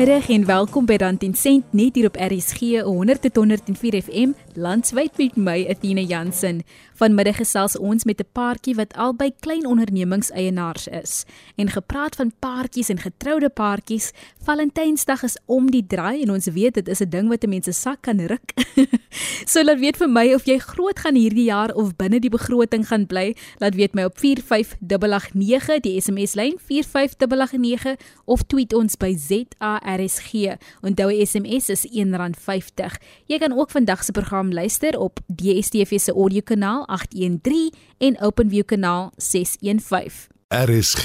Goeiemiddag en welkom by Dan 10 Sent net hier op RSG 100.104 FM landwyd met my Athena Jansen. Vanmiddag gesels ons met 'n paartjie wat albei klein ondernemingseienaars is. En gepraat van paartjies en getroude paartjies, Valentynsdag is om die draai en ons weet dit is 'n ding wat 'n mens se sak kan ruk. so laat weet vir my of jy groot gaan hierdie jaar of binne die begroting gaan bly. Laat weet my op 45889 die SMS lyn 45889 of tweet ons by ZARSG. Onthou SMS is R1.50. Jy kan ook vandag se program luister op DSTV se audiokanaal 813 en OpenView kanaal 615. RSG,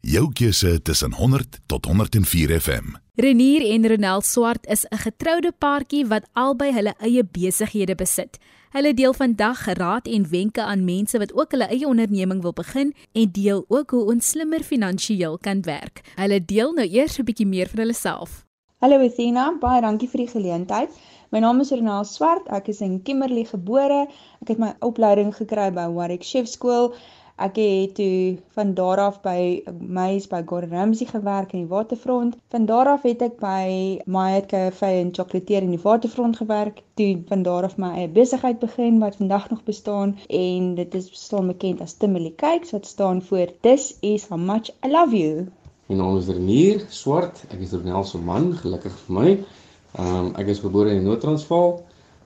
jou keuse tussen 100 tot 104 FM. Renier en Ronel Swart is 'n getroude paartjie wat albei hulle eie besighede besit. Hulle deel vandag raad en wenke aan mense wat ook hulle eie onderneming wil begin en deel ook hoe ons slimmer finansiëel kan werk. Hulle deel nou eers 'n bietjie meer van hulle self. Hallo Athena, baie dankie vir die geleentheid. My naam is Renal Swart. Ek is in Kimberley gebore. Ek het my opleiding gekry by Warwick Chef School. Ek het toe van daar af by Mays by Gordon Ramsay gewerk in die waterfront. Van daar af het ek by Myat Cafe en Chocolateer in die waterfront gewerk. Toe van daar af my eie besigheid begin wat vandag nog bestaan en dit is bestaan bekend as Timberley Cakes wat staan vir This is how much I love you. My naam is Renier Swart. Ek is Renel se man, gelukkig vir my. Ehm um, ek is gebore in Noord-Transvaal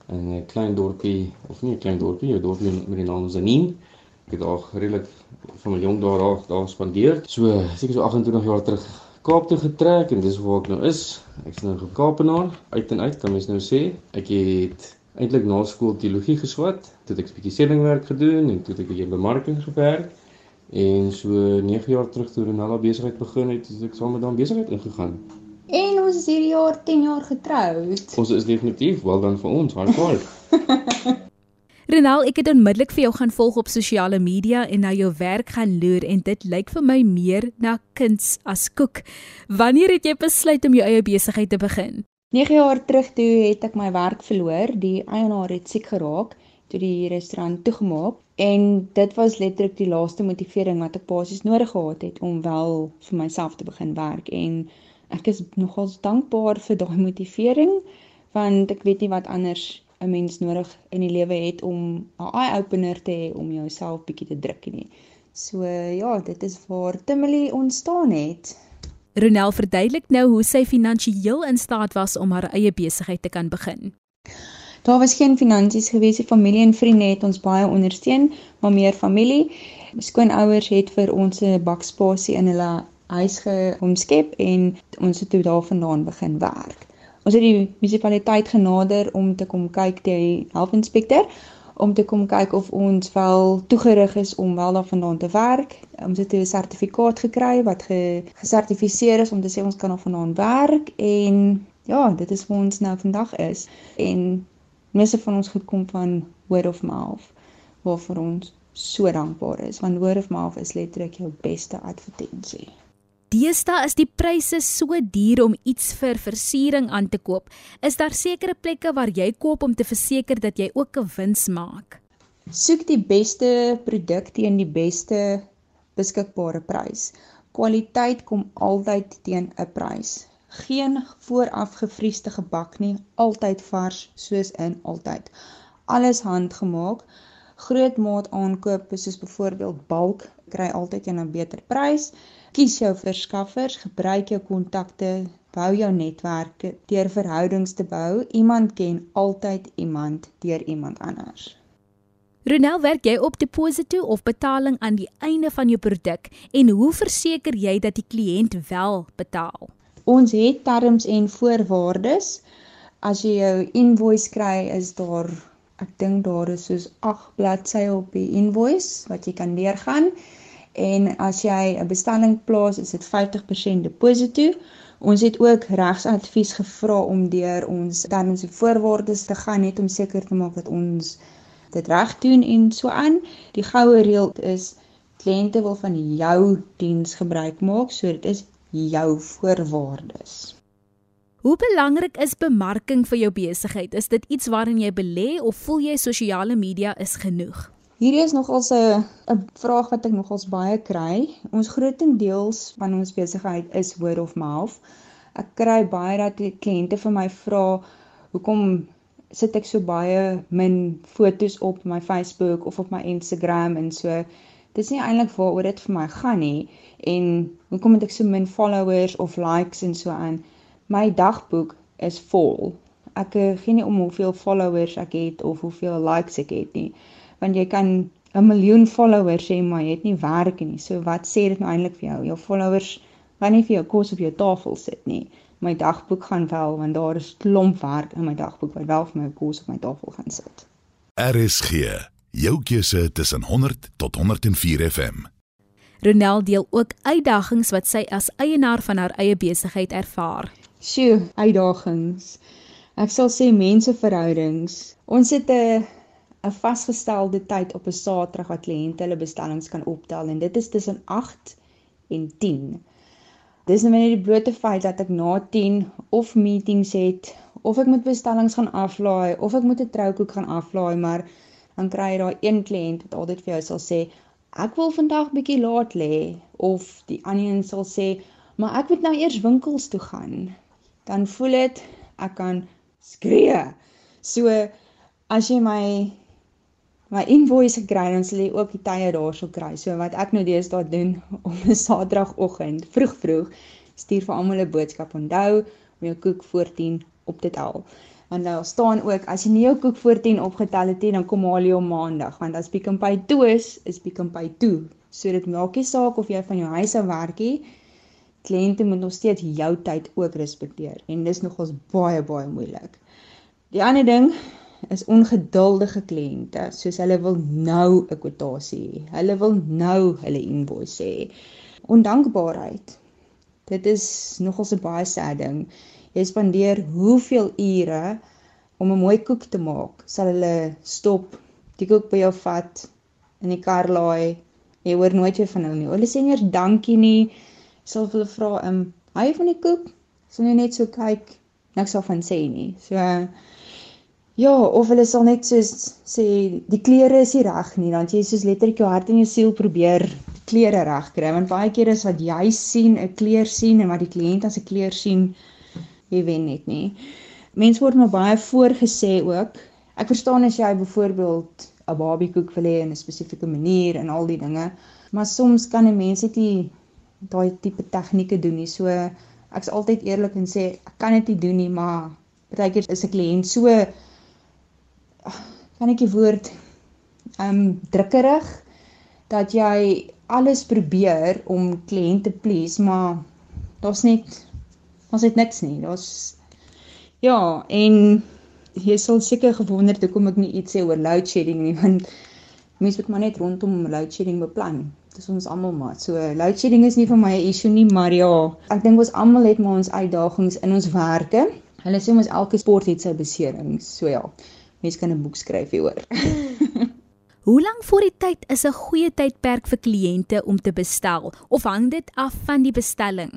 in 'n klein dorpie of nie 'n klein dorpie, 'n dorpie met die naam Zanin. Ek het daar redelik van my jong dae daar daar spandeer. So seker so 28 jaar terug Kaap toe getrek en dis waar ek nou is. Ek's nou 'n Kaapenaar uit en uit, kan mens nou sê. Ek het eintlik na skool teologie geswat, toe ek 'n bietjie sedingwerk gedoen en toe ek 'n bietjie bemarking gewerk. En so 9 jaar terug toe Renala besigheid begin het, het ek saam met hom besigheid ingegaan. En ons is hierdie jaar 10 jaar getroud. Ons is definitief wel dan vir ons, high five. Renal, ek het onmiddellik vir jou gaan volg op sosiale media en na jou werk gaan loer en dit lyk vir my meer na kuns as koek. Wanneer het jy besluit om jou eie besigheid te begin? 9 jaar terug toe het ek my werk verloor. Die eienaar het siek geraak toe die restaurant toegemaak en dit was letterlik die laaste motivering wat ek basies nodig gehad het om wel vir myself te begin werk en ek is nogals dankbaar vir daai motivering want ek weet nie wat anders 'n mens nodig in die lewe het om 'n eye opener te hê om jouself bietjie te druk nie. So ja, dit is waar Timely ontstaan het. Ronel verduidelik nou hoe sy finansiëel in staat was om haar eie besigheid te kan begin. Daar was geen finansies gewees nie. Familie en vriende het ons baie ondersteun, maar meer familie. Skoonouers het vir ons 'n bakspasie in hulle huis geomskep en ons het toe daarvandaan begin werk. Ons het die munisipaliteit genader om te kom kyk die helpinspekteur om te kom kyk of ons wel toegerig is om wel daarvandaan te werk. Ons het 'n sertifikaat gekry wat ge, gesertifiseer is om te sê ons kan daarvandaan werk en ja, dit is waar ons nou vandag is. En meeste van ons gekom van word of mouth waarvoor ons so dankbaar is want word of mouth is letterlik jou beste advertensie. Deesdae is die pryse so duur om iets vir versiering aan te koop. Is daar sekere plekke waar jy koop om te verseker dat jy ook 'n wins maak? Soek die beste produk teen die beste beskikbare prys. Kwaliteit kom altyd teen 'n prys. Geen vooraf gevriesde gebak nie, altyd vars soos in altyd. Alles handgemaak. Groot maat aankoop soos byvoorbeeld bulk kry altyd 'n beter prys. Kies jou verskaffers, gebruik jou kontakte, bou jou netwerke deur verhoudings te bou. Iemand ken altyd iemand deur iemand anders. Ronel, werk jy op deposito of betaling aan die einde van jou produk en hoe verseker jy dat die kliënt wel betaal? Ons het terms en voorwaardes. As jy jou invoice kry, is daar ek dink daar is soos 8 bladsye op die invoice wat jy kan deurgaan. En as jy 'n bestelling plaas, is dit 50% deposito. Ons het ook regsadvies gevra om deur ons terms en voorwaardes te gaan net om seker te maak dat ons dit reg doen en so aan. Die goue reël is kliënte wil van jou diens gebruik maak, so dit is jou voorwaardes. Hoe belangrik is bemarking vir jou besigheid? Is dit iets waarin jy belê of voel jy sosiale media is genoeg? Hierdie is nogals 'n 'n vraag wat ek nogals baie kry. Ons grootendeels van ons besigheid is word of mouth. Ek kry baie dat kliënte vir my vra hoekom sit ek so baie min fotos op my Facebook of op my Instagram en so dis nie eintlik waaroor dit vir my gaan nie en hoekom het ek so min followers of likes en so aan my dagboek is vol ek eh, gee nie om hoeveel followers ek het of hoeveel likes ek het nie want jy kan 'n miljoen followers hê maar jy het nie werk nie so wat sê dit nou eintlik vir jou jou followers gaan nie vir jou kos op jou tafel sit nie my dagboek gaan wel want daar is klomp werk in my dagboek wat wel vir my kos op my tafel gaan sit. RSG, jou keuse tussen 100 tot 104 FM. Ronel deel ook uitdagings wat sy as eienaar van haar eie besigheid ervaar. Sjoe, uitdagings. Ek sal sê menseverhoudings. Ons het 'n 'n vasgestelde tyd op 'n Saterdag wat kliënte hulle bestellings kan optel en dit is tussen 8 en 10. Dis nou net die blote feit dat ek na 10 of meetings het of ek moet bestellings gaan aflaai of ek moet 'n troukoek gaan aflaai, maar dan kry jy daai een kliënt wat altyd vir jou sal sê ek wil vandag bietjie laat lê of die ander een sal sê maar ek moet nou eers winkels toe gaan. Dan voel dit ek kan skree. So as jy my my invoice kry dan sal jy ook die tye daarso kry. So wat ek nou deesdae doen op 'n Saterdagoggend, vroeg vroeg, stuur vir almal 'n boodskap. Onthou om jou koek voor 10 op te tel. Want daar staan ook as jy nie jou koek voor 10 opgetel het nie, dan kom haal jy hom maandag, want as Pick n Pay toe is, is Pick n Pay toe. So dit maak nie saak of jy van jou huis af werk nie. Kliënte moet nog steeds jou tyd ook respekteer en dis nogals baie baie moeilik. Die ander ding is ongeduldige kliënte, soos hulle wil nou 'n kwotasie. Hulle wil nou hulle invoice hê. Ondankbaarheid. Dit is nogal 'n baie sad ding. Jy spandeer hoeveel ure om 'n mooi koek te maak. Sal hulle stop, die koek by jou vat in die kar laai. Jy hoor nooit weer van hulle nie. Hulle sê nie eers dankie nie. Sal hulle vra, "Ehm, um, jy van die koek?" Sal jy net so kyk, niks af van sê nie. So Ja, of hulle sal net soos sê die klere is nie reg nie, dan jy soos letterlik jou hart en jou siel probeer die klere reg kry, want baie keer is wat jy sien 'n kleur sien en wat die kliënt as 'n kleur sien, jy wen net nie. Mense word maar baie voorgesê ook. Ek verstaan as jy byvoorbeeld 'n babiekoek wil hê in 'n spesifieke manier en al die dinge, maar soms kan 'n mens net nie daai tipe tegnieke doen nie. So ek's altyd eerlik en sê ek kan dit nie doen nie, maar baie keer is 'n kliënt so kan ek die woord um drukkerig dat jy alles probeer om kliënte please, maar daar's net ons het niks nie. Daar's ja, en jy sal seker gewonder het hoekom ek nie iets sê oor load shedding nie, want mense moet maar net rondom load shedding beplan. Dis ons almal maar. So load shedding is nie vir my 'n issue nie, maar ja, ek dink ons almal het maar ons uitdagings in ons werke. Hulle sê mos elke sport het sy beserings. So ja mens kan 'n boek skryf hieroor. Hoe lank voor die tyd is 'n goeie tydperk vir kliënte om te bestel of hang dit af van die bestelling?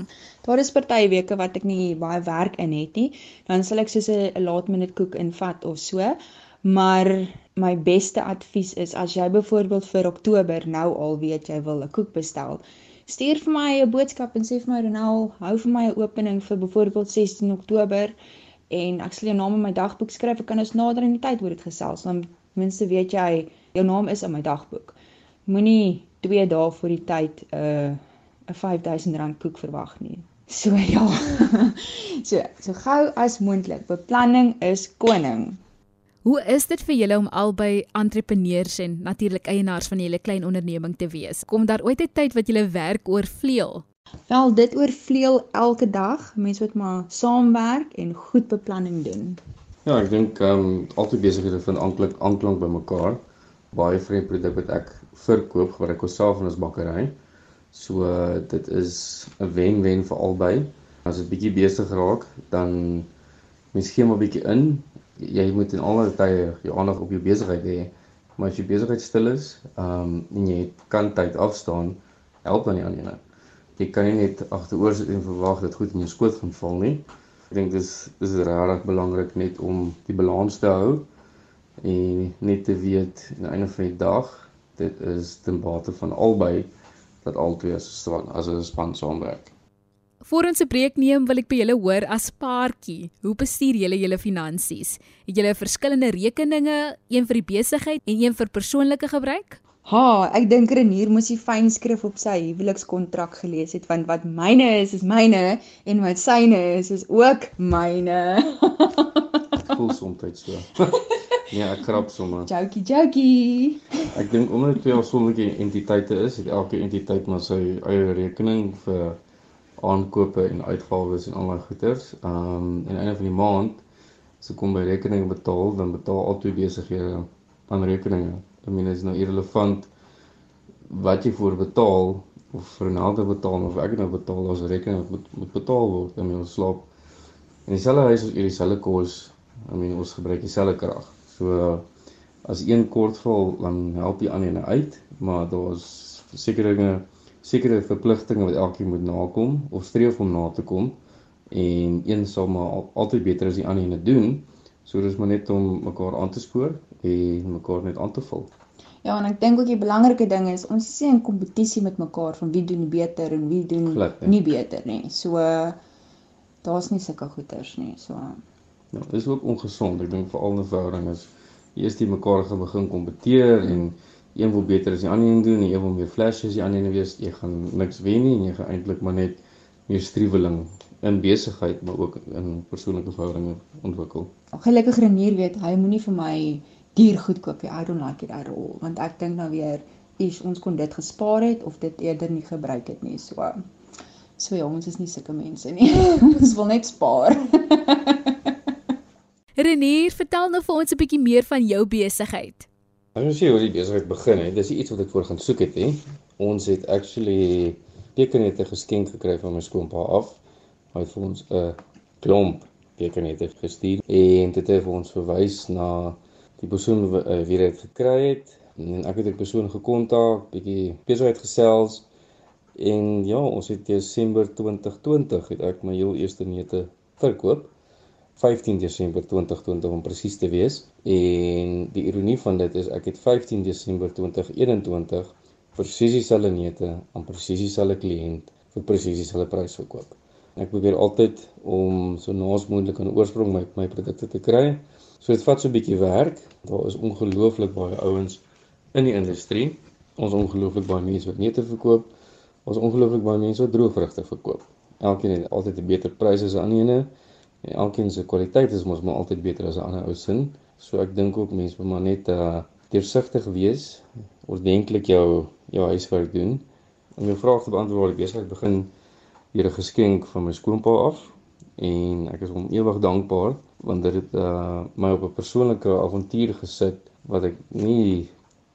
Daar is party weke wat ek nie baie werk in het nie, dan sal ek soos 'n late minute koek invat of so. Maar my beste advies is as jy byvoorbeeld vir Oktober nou al weet jy wil 'n koek bestel, stuur vir my 'n boodskap en sê vir my Ronel, hou vir my 'n opening vir byvoorbeeld 16 Oktober en ek sal jou naam in my dagboek skryf. Ek kan ons nader in die tyd oor dit gesels. Dan minste weet jy jou naam is in my dagboek. Moenie 2 dae voor die tyd 'n uh, 'n R5000 koek verwag nie. So ja. so so gou as moontlik. Beplanning is koning. Hoe is dit vir julle om albei entrepreneurs en natuurlik eienaars van julle klein onderneming te wees? Kom daar ooit 'n tyd wat julle werk oorvleuel? Wel, dit oorvleuel elke dag. Mense moet maar saamwerk en goed beplanning doen. Ja, ek dink ehm um, altyd besighede vind aanklank aanklank by mekaar. Baie vreemde produk wat ek verkoop, wat ek self in ons bakkery. So uh, dit is 'n wen-wen vir albei. As dit bietjie besig raak, dan mens gee maar bietjie in. Jy moet in alle tye jou aandag op jou besigheid hê. Maar as jy besigheid stil is, ehm um, en jy kan tyd afstaan, help dan nie aan nie jy kan nie net agteroor sit en verwag dat goed in jou skoot gaan val nie. Ek dink dis dis regtig belangrik net om die balans te hou en net te weet aan die einde van die dag dit is ten bate van albei dat albei as as 'n span saamwerk. Voor ons 'n breek neem, wil ek by julle hoor as paartjie, hoe bestuur julle julle finansies? Het julle verskillende rekeninge, een vir die besigheid en een vir persoonlike gebruik? Ha, ek dink Renier moes die fynskrif op sy huwelikskontrak gelees het want wat myne is is myne en wat syne is is ook myne. Voel soms so. ja, ek krap sommer. Jokie, jokie. Ek dink omdat dit twee afsonderlike entiteite is, het elke entiteit maar sy eie rekening vir aankope en uitgawes en al daai goeders. Ehm um, en einde van die maand as ek kom by rekeninge betaal, dan betaal al twee besighede aan rekeninge. I mean is nou irrelevant wat jy voor betaal of vir 'n ander betaal of ek nou betaal as rekening moet moet betaal word. Mean ons slaap in dieselfde huis ons eet dieselfde kos. I mean ons gebruik dieselfde krag. So as een kortval dan help die ander uit, maar daar's sekere dinge sekere verpligtinge wat elkeen moet nakom of streef om na te kom en een sal maar al, altyd beter as die ander ene doen. So dis maar net om mekaar aan te spoor en mekaar net aan te vul. Ja, en ek dink ook die belangrike ding is ons is nie in kompetisie met mekaar van wie doen beter en wie doen Glad, nie beter nie. So daar's nie sulke goeters nie. So Ja, dit is ook ongesond. Ek dink veral 'n verhouding is eers die mekaar gaan begin kompeteer en een wil beter as die ander een doen en een wil meer flash as die ander een wees. Jy gaan niks wen nie en jy gaan eintlik maar net meer striweling in besigheid maar ook in persoonlike verhoudinge ontwikkel. Gelukkig Renier weet hy moenie vir my duur goed koop nie. I don't like it at all want ek dink nou weer is ons kon dit gespaar het of dit eerder nie gebruik het nie. So so ja, ons is nie sulke mense nie. ons wil net spaar. Renier, vertel nou vir ons 'n bietjie meer van jou besigheid. Ek wil sê hoe die besigheid begin het. Dis iets wat ek voor gaan soek het nie. Ons het actually tekenette geskenk gekry van my skoonpa af. Hy het vir ons 'n klomp tekenette gestuur en dit het ons verwys na die persoon wie uh, wie dit gekry het. En ek het die persoon gekontak, bietjie besigheid gesels en ja, ons het Desember 2020 het ek my heel eerste neute verkoop. 15 Desember 2020 om presies te wees. En die ironie van dit is ek het 15 Desember 2021 presies dieselfde neute aan presies dieselfde kliënt vir presies dieselfde prys verkoop. Ek probeer altyd om so naas moontlik aan oorsprong my my produkte te kry. So dit vat so 'n bietjie werk. Daar is ongelooflik baie ouens in die industrie. Ons ongelooflik baie mense wat neute verkoop. Ons ongelooflik baie mense wat droëvrugte verkoop. Elkeen het altyd 'n beter prys as 'n ander ene. En elkeen se kwaliteit is mos maar altyd beter as 'n ander ou sin. So ek dink ook mense moet maar net uh deursigtig wees, ordentlik jou jou huiswerk doen. Om jou vraag te beantwoord, ek besigheid begin deur 'n geskenk van my skoonpa af en ek is hom ewig dankbaar want dit het uh my op 'n persoonlike avontuur gesit wat ek nie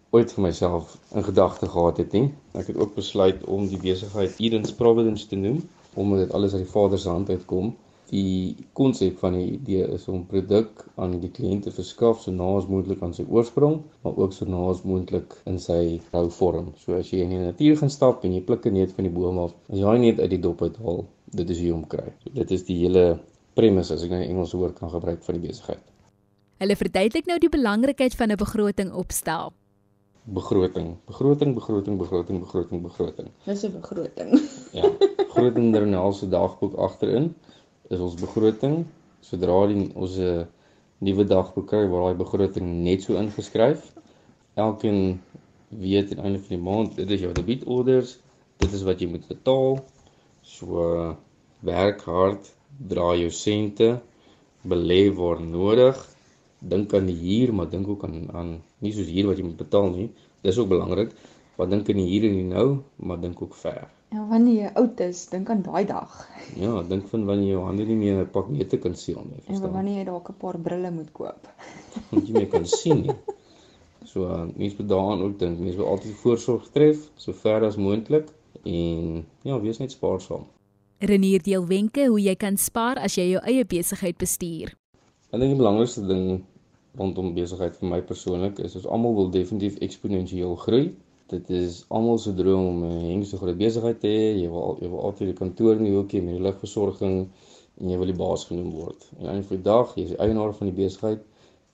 ooit vir myself in gedagte gehad het nie. Ek het ook besluit om die besigheid Eden's Providence te noem omdat dit alles uit die Vader se hand uitkom die konsep van die idee is om produk aan die kliënt te verskaf so naas moontlik aan sy oorsprong, maar ook so naas moontlik in sy rou vorm. So as jy in die natuur gaan stap en jy pluk 'n neut van die boom af, as jy net uit die dop uithaal, dit is hoe jy hom kry. So dit is die hele premise as ek nou 'n Engelse woord kan gebruik vir die besigheid. Hulle verduidelik nou die belangrikheid van 'n begroting opstel. Begroting, begroting, begroting, begroting, begroting, begroting. Dis 'n begroting. Ja, grootender in Helse dagboek agterin is ons begroting. Sodra die ons 'n nuwe dagboek kry waar daai begroting net so ingeskryf. Elkeen weet aan die einde van die maand, dit is jou debietorders, dit is wat jy moet betaal. So werk hard, dra jou sente, belê waar nodig. Dink aan die huur, maar dink ook aan aan nie soos huur wat jy moet betaal nie. Dis ook belangrik. Wat dink aan die hier en die nou, maar dink ook ver. Ja, wanneer jy oud is, dink aan daai dag. Ja, dink van wanneer jy jou hande nie meer 'n pak neute kan seël nie, En verstaan? wanneer jy dalk 'n paar brille moet koop. Want jy meer kan sien nie. So uh, mense moet daaraan ook dink. Mense moet altyd voorsorg tref so ver as moontlik en ja, wees net spaarsaam. Renier deel wenke hoe jy kan spaar as jy jou eie besigheid bestuur. Ek dink die belangrikste ding rondom besigheid vir my persoonlik is ons almal wil definitief eksponensieel groei. Dit is almal se droom om 'n hengste groot besigheid te hê. Jy wil jy wil altyd die kantoor in die hoekie met die ligversorging en jy wil die baas genoem word. En aan die dag, jy is die eienaar van die besigheid.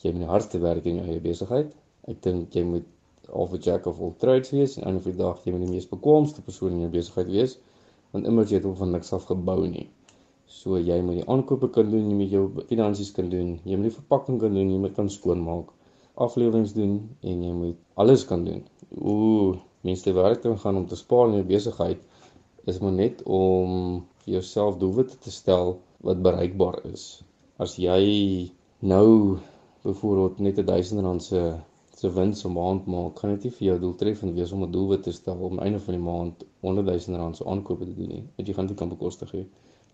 Jy moet die hardste werk in jou eie besigheid. Ek dink jy moet of 'n jack of all trades wees en aan die dag jy moet die mees bekwaamste persoon in jou besigheid wees want immers jy het hom van niks af gebou nie. So jy moet die aankope kan doen, jy moet jou finansies kan doen, jy moet die verpakking kan doen, jy moet kan skoonmaak, afleweringe doen en jy moet alles kan doen. Ooh, mense werk te gaan om te spaar in jou besigheid is maar net om vir jouself doelwitte te stel wat bereikbaar is. As jy nou byvoorbeeld net 'n 1000 rand se se wins 'n maand maak, gaan dit nie vir jou doeltreffend wees om 'n doelwit te stel om einde van die maand 100 000 rand se aankope te doen nie. Want jy gaan dit kan bekostig hê.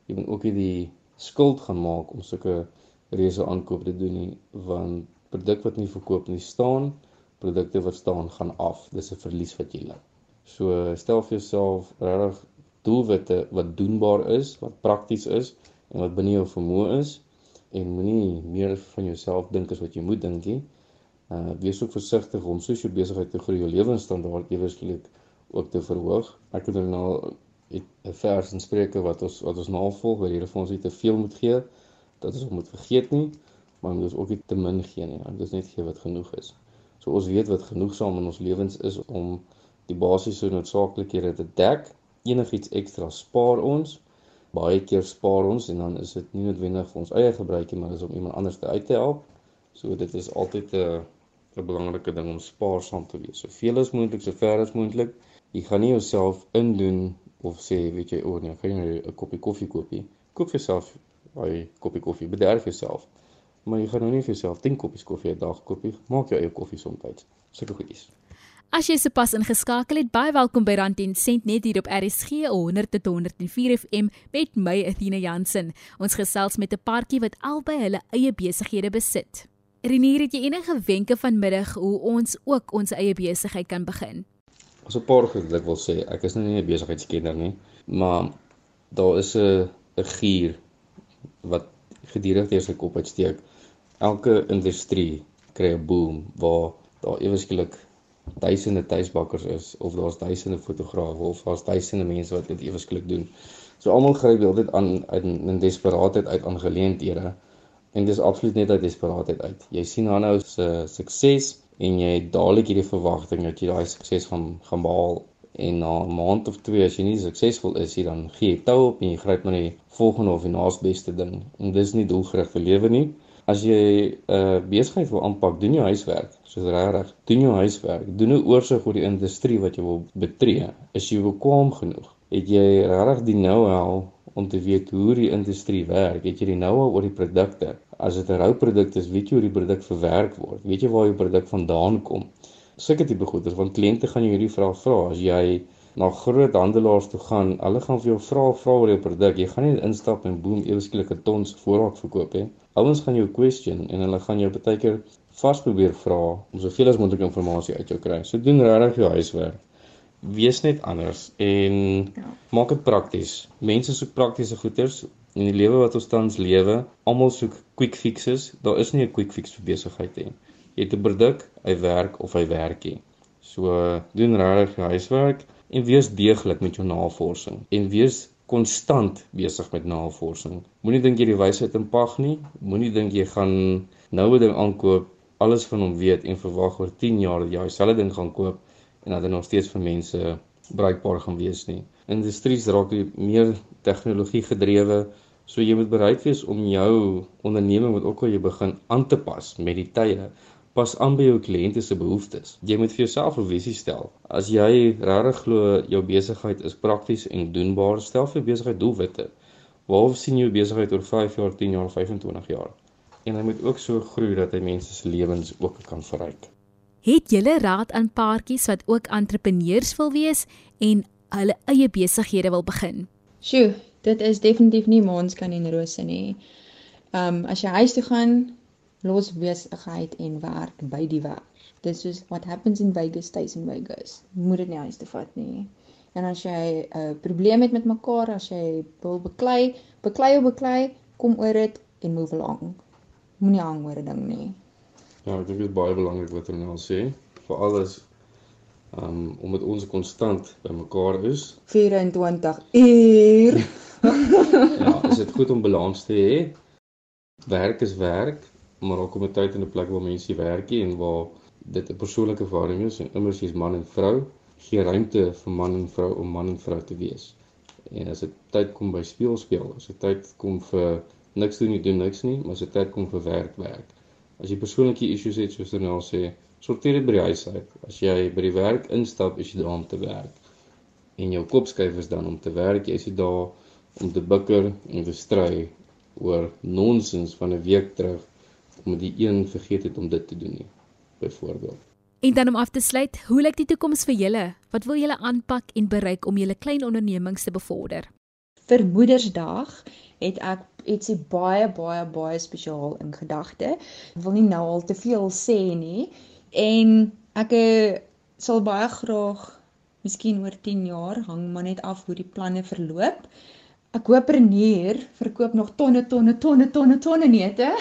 Jy moet ook nie die skuld gaan maak om sulke reuse aankope te doen nie, want produk wat nie verkoop nie staan, produkte wat staan gaan af. Dis 'n verlies wat jy ly. So stel vir jouself regtig doelwitte wat doenbaar is, wat prakties is en wat binne jou vermoë is en moenie meer van jouself dink as wat jy moet dink nie. Uh wees ook versigtig om soos jou besigheid te groei, jou lewensstandaard eweslik ook te verhoog. Ek het nou 'n vers in Spreuke wat ons wat ons navolg waar hierdie vir ons nie te veel moet gee dat ons moet vergeet nie, maar ons ook nie te min gee nie. Dit is net gee wat genoeg is. So ons weet wat genoegsaam in ons lewens is om die basiese noodsaaklikhede te dek. Enigiets ekstra spaar ons baie keer spaar ons en dan is dit nie noodwendig vir ons eie gebruikie maar is om iemand anders te uit te help. So dit is altyd 'n 'n belangrike ding om spaarsaam te wees. Soveel as moontlik, so ver as moontlik. Jy gaan nie jouself indoen of sê weet jy o nee, gaan jy 'n koppie koffie koop nie. Koop vir jouself 'n koppie koffie, bederf jouself. Maar jy gaan nou nie vir jouself 10 koppies koffie 'n dag koop nie. Maak jou eie koffie soms. Sulke goedjies. As jy sopas ingeskakel het, baie welkom by Rand en Sent net hier op RSG 100.104 FM met my Athena Jansen. Ons gesels met 'n paartjie wat albei hulle eie besighede besit. Renier, het jy enige wenke vanmiddag hoe ons ook ons eie besigheid kan begin? As 'n paar goed ek wil sê, ek is nou nie 'n besigheidskenner nie, maar daar is 'n 'n gier wat gedurig deur sy kop uitsteek. Elke industrie kry 'n boom waar daar ewesklik duisende tuisbakkers is of daar's duisende fotograwe of daar's duisende mense wat dit ewesklik doen. So almal gryp altyd aan in, in desperaatheid uit aan geleenthede en dis absoluut net uit desperaatheid uit. Jy sien haar nou se sukses en jy dadelik hierdie verwagting dat jy daai sukses gaan gaan behaal en na 'n maand of twee as jy nie suksesvol is nie dan gee jy tou op en jy gryp na die volgende of die naasbeste ding. En dis nie doelgerigte lewe nie. As jy 'n uh, besigheid wil aanpak, doen jou huiswerk. Soos regtig, doen jou huiswerk. Doen 'n oorsig oor die industrie wat jy wil betree. Is jy bekwam genoeg? Het jy regtig die know-how om te weet hoe die industrie werk? Het jy die know-how oor die produkte? As dit 'n rou produk is, weet jy hoe die produk verwerk word? Weet jy waar jou produk vandaan kom? Sulke tipe goeders, want kliënte gaan jou hierdie vrae vra as jy na groot handelaars toe gaan, hulle gaan vir jou vra vra oor jou produk. Jy gaan nie instap en boem eweskielik 'n tons voorraad verkoop nie. Ouens gaan jou question en hulle gaan jou baie keer vas probeer vra om soveel as moontlik inligting uit jou kry. So doen regtig jou huiswerk. Wees net anders en ja. maak dit prakties. Mense soek praktiese goeders in die lewe wat ons tans lewe. Almal soek quick fixes. Daar is nie 'n quick fix vir besigheid nie. Jy het 'n produk, hy werk of hy werk nie. So doen regtig jou huiswerk en wees deeglik met jou navorsing en wees konstant besig met navorsing. Moenie dink jy die wysheid in pag nie. Moenie dink jy gaan nou 'n ding aankoop, alles van hom weet en verwag oor 10 jaar dat jy dieselfde ding gaan koop en dat dit nog steeds vir mense bruikbaar gaan wees nie. Industries raak meer tegnologie gedrewe, so jy moet bereid wees om jou onderneming wat ook al jy begin aan te pas met die tye pas aan by jou kliënte se behoeftes. Jy moet vir jouself 'n visie stel. As jy regtig glo jou besigheid is prakties en doenbaar, stel vir besigheid doelwitte. Waar sien jy jou besigheid oor 5 jaar, 10 jaar, 25 jaar? En hy moet ook so groei dat hy mense se lewens ook kan verryk. Het julle raad aan paartjies wat ook entrepreneurs wil wees en hulle eie besighede wil begin? Sjoe, dit is definitief nie maanskyn en rose nie. Ehm um, as jy huis toe gaan, los besigheid en werk by die werk. Dis soos what happens in Vegas stays in Vegas. Moet dit nie huis toe vat nie. En as jy 'n uh, probleem het met mekaar, as jy wil beklei, beklei of beklei, kom oor dit en move along. Moenie hang oor 'n ding nie. Ja, ek dink dit is baie belangrik wat hulle nou sê. Vir alles um omdat ons konstant by mekaar is 24 uur. ja, is dit goed om balans te hê. Werk is werk, maar ook om 'n tyd en 'n plek waar mense werk en waar dit 'n persoonlike verhouding is en immers jy's man en vrou, gee ruimte vir man en vrou om man en vrou te wees. En as dit tyd kom by speel speel, as dit tyd kom vir niks doen nie, doen niks nie, maar as dit tyd kom vir werk werk. As jy persoonlike issues het soos Ronel sê, sorteer dit by die huis uit. As jy by die werk instap, is jy daar om te werk. En jou kop skuif is dan om te werk. Jy is daar om te bikker en te stry oor nonsens van 'n week terug omdat die een vergeet het om dit te doen nie. Byvoorbeeld. En dan om af te sluit, hoe lyk die toekoms vir julle? Wat wil julle aanpak en bereik om julle klein ondernemings te bevorder? Vir Moedersdag het ek ietsie baie baie baie spesiaal in gedagte. Ek wil nie nou al te veel sê nie en ek eh, sal baie graag miskien oor 10 jaar hang maar net af hoe die planne verloop. Ek hoop Renier verkoop nog tonne tonne tonne tonne tonne neute.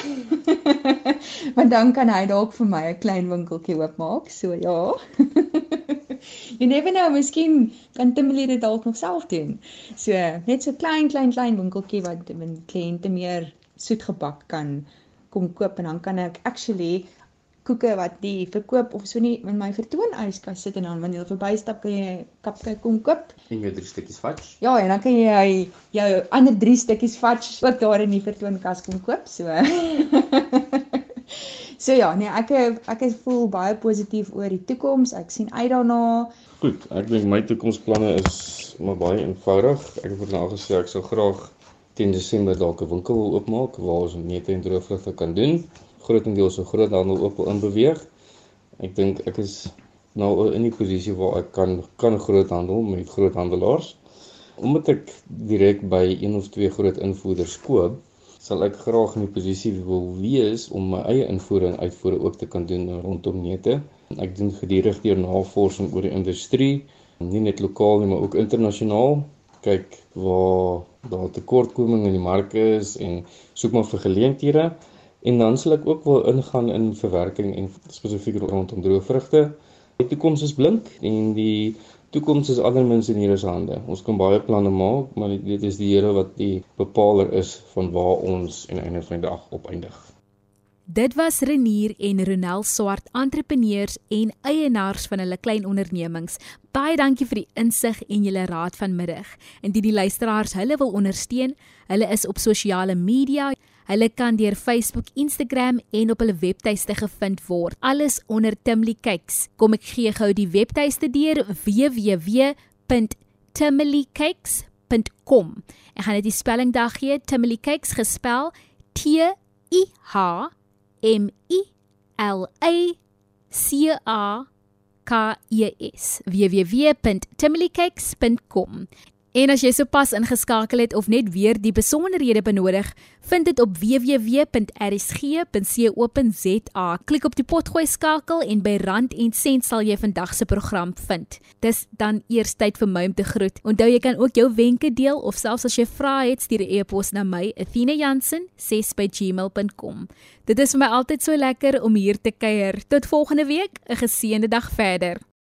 Want dan kan hy dalk vir my 'n klein winkeltjie oopmaak. So ja. Jy never know, miskien kan Timely dit dalk nog self doen. So net so klein klein klein winkeltjie wat my kliënte meer soetgebak kan kom koop en dan kan ek actually koeke wat die verkoop of so nie in my vertoonyskas sit en dan wanneer jy verbystap kan jy cupcake kom koop. En jou drie stukkies fudge. Ja, en dan kan jy jou ander drie stukkies fudge ook daar in die vertoonkas kom koop. So. so ja, nee, ek ek is voel baie positief oor die toekoms. Ek sien uit daarna. Goed, ek dink my toekomsplanne is maar baie eenvoudig. Ek het nou al gesê ek sou graag teen Desember dalk 'n winkel wil oopmaak waar ons neute en droogvrugte kan doen grootendeels so groothandel ook wil inbeweeg. Ek dink ek is nou in die posisie waar ek kan kan groothandel met groothandelaars. Omdat ek direk by een of twee groot invoerders koop, sal ek graag in die posisie wil wees om my eie invoering en uitvoere ook te kan doen rondom neute. Ek doen gedurig deur navorsing oor die industrie, nie net lokaal nie, maar ook internasionaal. Kyk waar daar tekortkominge in die mark is en soek maar vir geleenthede. En dan sal ek ook wil ingaan in verwerking en spesifiek rondom droëvrugte. Die toekoms is blink en die toekoms is allermins in Here se hande. Ons kan baie planne maak, maar dit is die Here wat die bepaler is van waar ons en einde van die dag opeindig. Dit was Renier en Ronel Swart, entrepreneurs en eienaars van hulle klein ondernemings. Baie dankie vir die insig en julle raad vanmiddag. Indien die luisteraars hulle wil ondersteun, hulle is op sosiale media Hulle kan deur Facebook, Instagram en op hulle webtuiste gevind word. Alles onder Timely Cakes. Kom ek gee gou die webtuiste deur www.timelycakes.com. Ek gaan net die spelling daar gee. Timely Cakes gespel T I H M I L A C A K E S. www.timelycakes.com. En as jy sopas ingeskakel het of net weer die besonderhede benodig, vind dit op www.rsg.co.za. Klik op die potgooi skakel en by rand en sent sal jy vandag se program vind. Dis dan eers tyd vir my om te groet. Onthou jy kan ook jou wenke deel of selfs as jy vra het, stuur 'n e-pos na my athena.jansen@gmail.com. Dit is vir my altyd so lekker om hier te kuier. Tot volgende week, 'n geseënde dag verder.